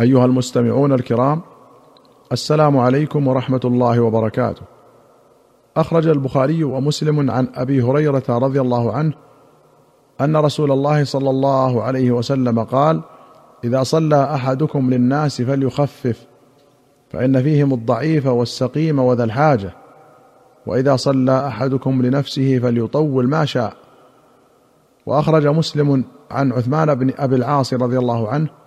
أيها المستمعون الكرام السلام عليكم ورحمة الله وبركاته. أخرج البخاري ومسلم عن أبي هريرة رضي الله عنه أن رسول الله صلى الله عليه وسلم قال إذا صلى أحدكم للناس فليخفف فإن فيهم الضعيف والسقيم وذا الحاجة وإذا صلى أحدكم لنفسه فليطول ما شاء. وأخرج مسلم عن عثمان بن أبي العاص رضي الله عنه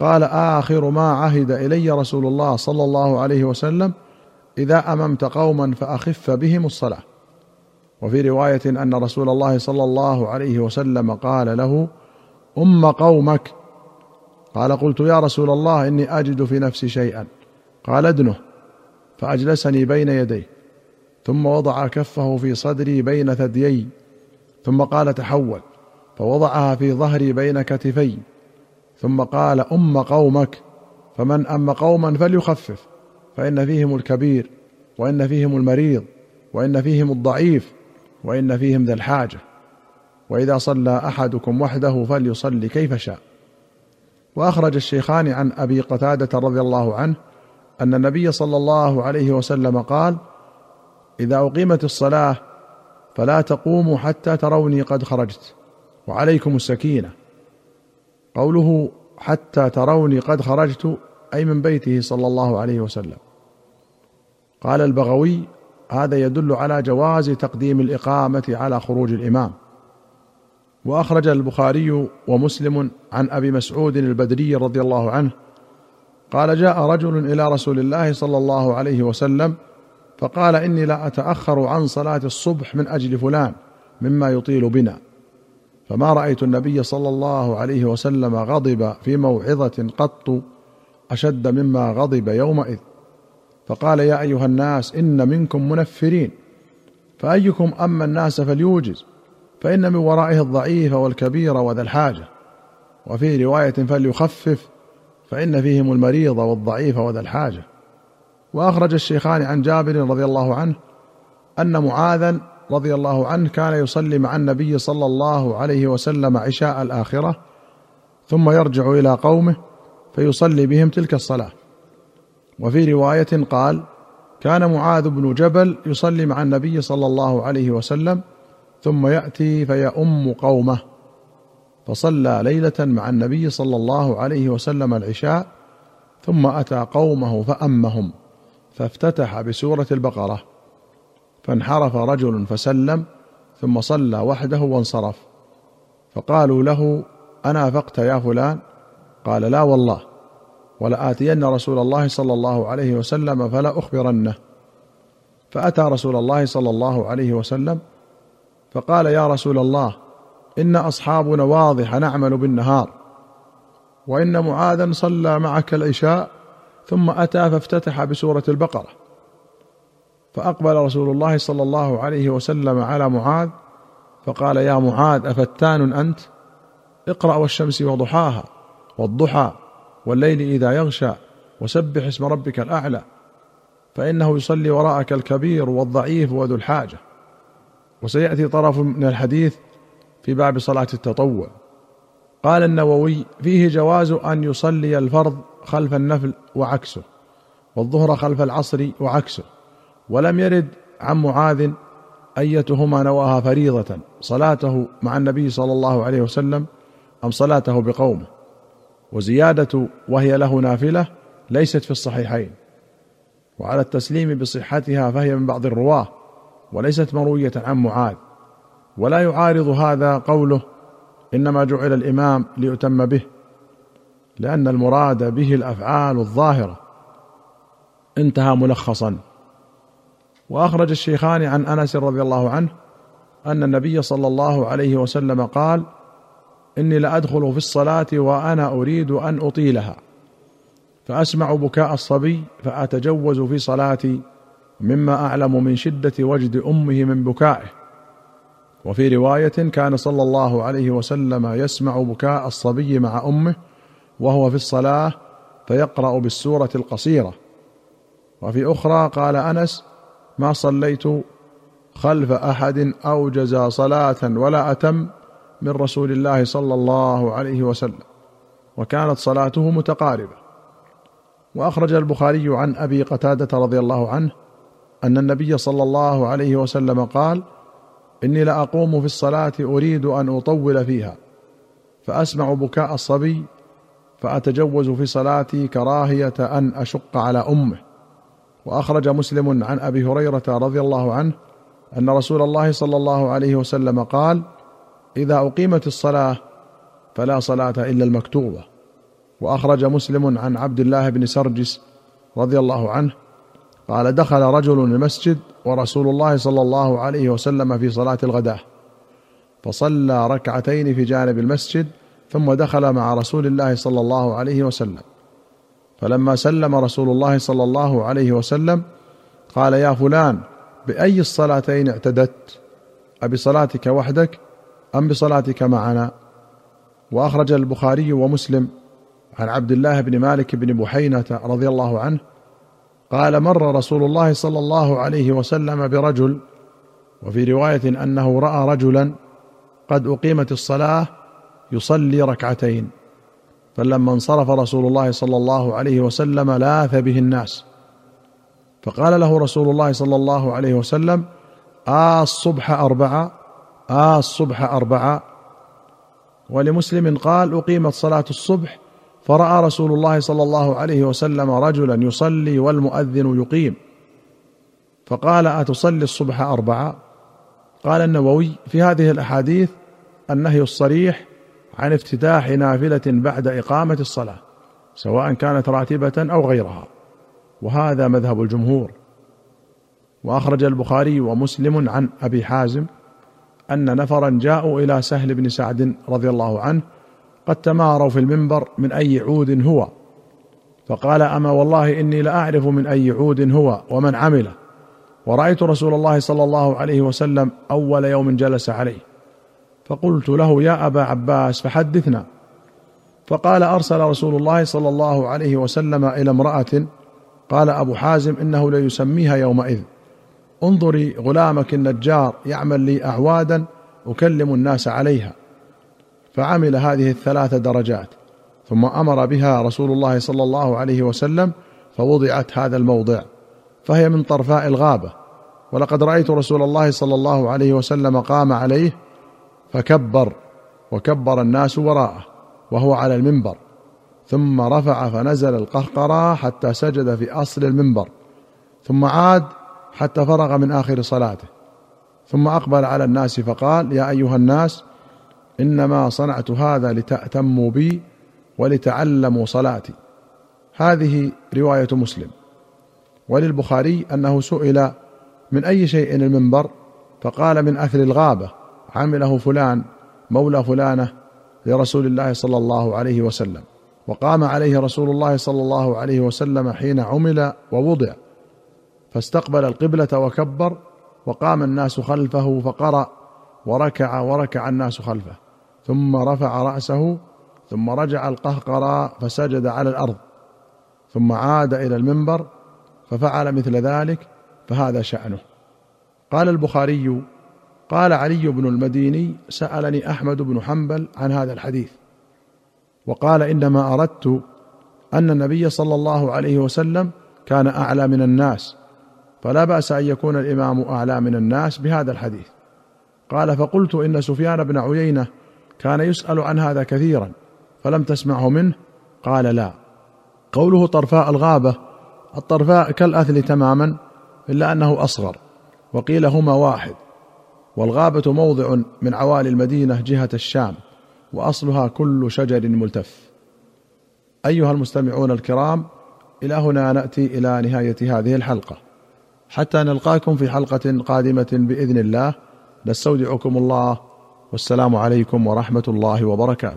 قال آخر ما عهد إلي رسول الله صلى الله عليه وسلم إذا أممت قوما فأخف بهم الصلاة. وفي رواية أن رسول الله صلى الله عليه وسلم قال له أم قومك؟ قال قلت يا رسول الله إني أجد في نفسي شيئا. قال ادنه. فأجلسني بين يديه. ثم وضع كفه في صدري بين ثديي. ثم قال تحول. فوضعها في ظهري بين كتفي. ثم قال أم قومك فمن أم قوما فليخفف فإن فيهم الكبير وإن فيهم المريض وإن فيهم الضعيف وإن فيهم ذا الحاجة. وإذا صلى أحدكم وحده فليصلي كيف شاء. وأخرج الشيخان عن أبي قتادة رضي الله عنه أن النبي صلى الله عليه وسلم قال إذا أقيمت الصلاة فلا تقوموا حتى تروني قد خرجت وعليكم السكينة. قوله حتى تروني قد خرجت أي من بيته صلى الله عليه وسلم. قال البغوي هذا يدل على جواز تقديم الإقامة على خروج الإمام. وأخرج البخاري ومسلم عن أبي مسعود البدري رضي الله عنه قال جاء رجل إلى رسول الله صلى الله عليه وسلم فقال إني لا أتأخر عن صلاة الصبح من أجل فلان مما يطيل بنا. فما رأيت النبي صلى الله عليه وسلم غضب في موعظة قط أشد مما غضب يومئذ. فقال يا أيها الناس إن منكم منفرين. فأيكم أما الناس فليوجز فإن من ورائه الضعيف والكبير وذا الحاجة. وفي رواية فليخفف فإن فيهم المريض والضعيف وذا الحاجة. وأخرج الشيخان عن جابر رضي الله عنه أن معاذا رضي الله عنه كان يصلي مع النبي صلى الله عليه وسلم عشاء الآخرة ثم يرجع إلى قومه فيصلي بهم تلك الصلاة. وفي رواية قال كان معاذ بن جبل يصلي مع النبي صلى الله عليه وسلم ثم يأتي فيؤم قومه فصلى ليلة مع النبي صلى الله عليه وسلم العشاء ثم أتى قومه فأمهم فافتتح بسورة البقرة. فانحرف رجل فسلم ثم صلى وحده وانصرف. فقالوا له انافقت يا فلان؟ قال لا والله ولآتين رسول الله صلى الله عليه وسلم فلا أخبرنه. فأتى رسول الله صلى الله عليه وسلم فقال يا رسول الله إن أصحابنا واضح نعمل بالنهار وإن معاذا صلى معك العشاء ثم أتى فافتتح بسورة البقرة. فأقبل رسول الله صلى الله عليه وسلم على معاذ فقال يا معاذ أفتان أنت؟ اقرأ والشمس وضحاها والضحى والليل إذا يغشى وسبح اسم ربك الأعلى فإنه يصلي وراءك الكبير والضعيف وذو الحاجة. وسيأتي طرف من الحديث في باب صلاة التطوع. قال النووي فيه جواز أن يصلي الفرض خلف النفل وعكسه والظهر خلف العصر وعكسه. ولم يرد عن معاذ أيتهما نواها فريضة صلاته مع النبي صلى الله عليه وسلم أم صلاته بقومه. وزيادة وهي له نافلة ليست في الصحيحين. وعلى التسليم بصحتها فهي من بعض الرواة وليست مروية عن معاذ. ولا يعارض هذا قوله إنما جعل الإمام ليؤتم به لأن المراد به الأفعال الظاهرة. انتهى ملخصا. وأخرج الشيخان عن أنس رضي الله عنه أن النبي صلى الله عليه وسلم قال إني لأدخل في الصلاة وأنا أريد أن أطيلها فأسمع بكاء الصبي فأتجوز في صلاتي مما أعلم من شدة وجد أمه من بكائه. وفي رواية كان صلى الله عليه وسلم يسمع بكاء الصبي مع أمه وهو في الصلاة فيقرأ بالسورة القصيرة. وفي أخرى قال أنس ما صليت خلف أحد اوجز صلاة ولا أتم من رسول الله صلى الله عليه وسلم وكانت صلاته متقاربة. وأخرج البخاري عن أبي قتادة رضي الله عنه أن النبي صلى الله عليه وسلم قال إني لاقوم في الصلاة أريد أن أطول فيها فأسمع بكاء الصبي فأتجوز في صلاتي كراهية أن أشق على أمه. وأخرج مسلم عن أبي هريرة رضي الله عنه أن رسول الله صلى الله عليه وسلم قال إذا أقيمت الصلاة فلا صلاة إلا المكتوبة. وأخرج مسلم عن عبد الله بن سرجس رضي الله عنه قال دخل رجل المسجد ورسول الله صلى الله عليه وسلم في صلاة الغداة فصلى ركعتين في جانب المسجد ثم دخل مع رسول الله صلى الله عليه وسلم. فلما سلم رسول الله صلى الله عليه وسلم قال يا فلان بأي الصلاتين اعتدت؟ ابصلاتك وحدك أم بصلاتك معنا؟ وأخرج البخاري ومسلم عن عبد الله بن مالك بن بحينة رضي الله عنه قال مر رسول الله صلى الله عليه وسلم برجل وفي رواية أنه رأى رجلا قد أقيمت الصلاة يصلي ركعتين. فلما انصرف رسول الله صلى الله عليه وسلم لاث به الناس. فقال له رسول الله صلى الله عليه وسلم آه الصبح أربعة آه الصبح أربعة. ولمسلم قال أقيمت صلاة الصبح. فرأى رسول الله صلى الله عليه وسلم رجلا يصلي والمؤذن يقيم. فقال أتصلي الصبح أربعة؟ قال النووي في هذه الأحاديث النهي الصريح عن افتتاح نافلة بعد إقامة الصلاة سواء كانت راتبة أو غيرها. وهذا مذهب الجمهور. وأخرج البخاري ومسلم عن أبي حازم أن نفرا جاءوا إلى سهل بن سعد رضي الله عنه قد تماروا في المنبر من أي عود هو. فقال أما والله إني لاعرف من أي عود هو ومن عمله. ورأيت رسول الله صلى الله عليه وسلم أول يوم جلس عليه. فقلت له يا أبا عباس فحدثنا. فقال أرسل رسول الله صلى الله عليه وسلم إلى امرأة قال أبو حازم إنه ليسميها يومئذ. انظري غلامك النجار يعمل لي أعوادا أكلم الناس عليها. فعمل هذه الثلاث درجات ثم أمر بها رسول الله صلى الله عليه وسلم فوضعت هذا الموضع فهي من طرفاء الغابة. ولقد رأيت رسول الله صلى الله عليه وسلم قام عليه فكبر وكبر الناس وراءه وهو على المنبر ثم رفع فنزل القهقرى حتى سجد في أصل المنبر ثم عاد حتى فرغ من آخر صلاته ثم أقبل على الناس فقال يا أيها الناس إنما صنعت هذا لتأتموا بي ولتعلموا صلاتي. هذه رواية مسلم. وللبخاري أنه سئل من أي شيء المنبر؟ فقال من اثر الغابة. عمله فلان مولى فلانة لرسول الله صلى الله عليه وسلم. وقام عليه رسول الله صلى الله عليه وسلم حين عمل ووضع. فاستقبل القبلة وكبر وقام الناس خلفه فقرأ وركع وركع الناس خلفه. ثم رفع رأسه ثم رجع القهقرى فسجد على الأرض. ثم عاد إلى المنبر ففعل مثل ذلك فهذا شأنه. قال البخاري قال علي بن المديني سألني أحمد بن حنبل عن هذا الحديث وقال إنما أردت أن النبي صلى الله عليه وسلم كان أعلى من الناس فلا بأس أن يكون الإمام أعلى من الناس بهذا الحديث. قال فقلت إن سفيان بن عيينة كان يسأل عن هذا كثيرا فلم تسمعه منه؟ قال لا. قوله طرفاء الغابة الطرفاء كالأثل تماما إلا أنه أصغر وقيل هما واحد. والغابة موضع من عوالي المدينة جهة الشام وأصلها كل شجر ملتف. أيها المستمعون الكرام إلى هنا نأتي إلى نهاية هذه الحلقة. حتى نلقاكم في حلقة قادمة بإذن الله نستودعكم الله والسلام عليكم ورحمة الله وبركاته.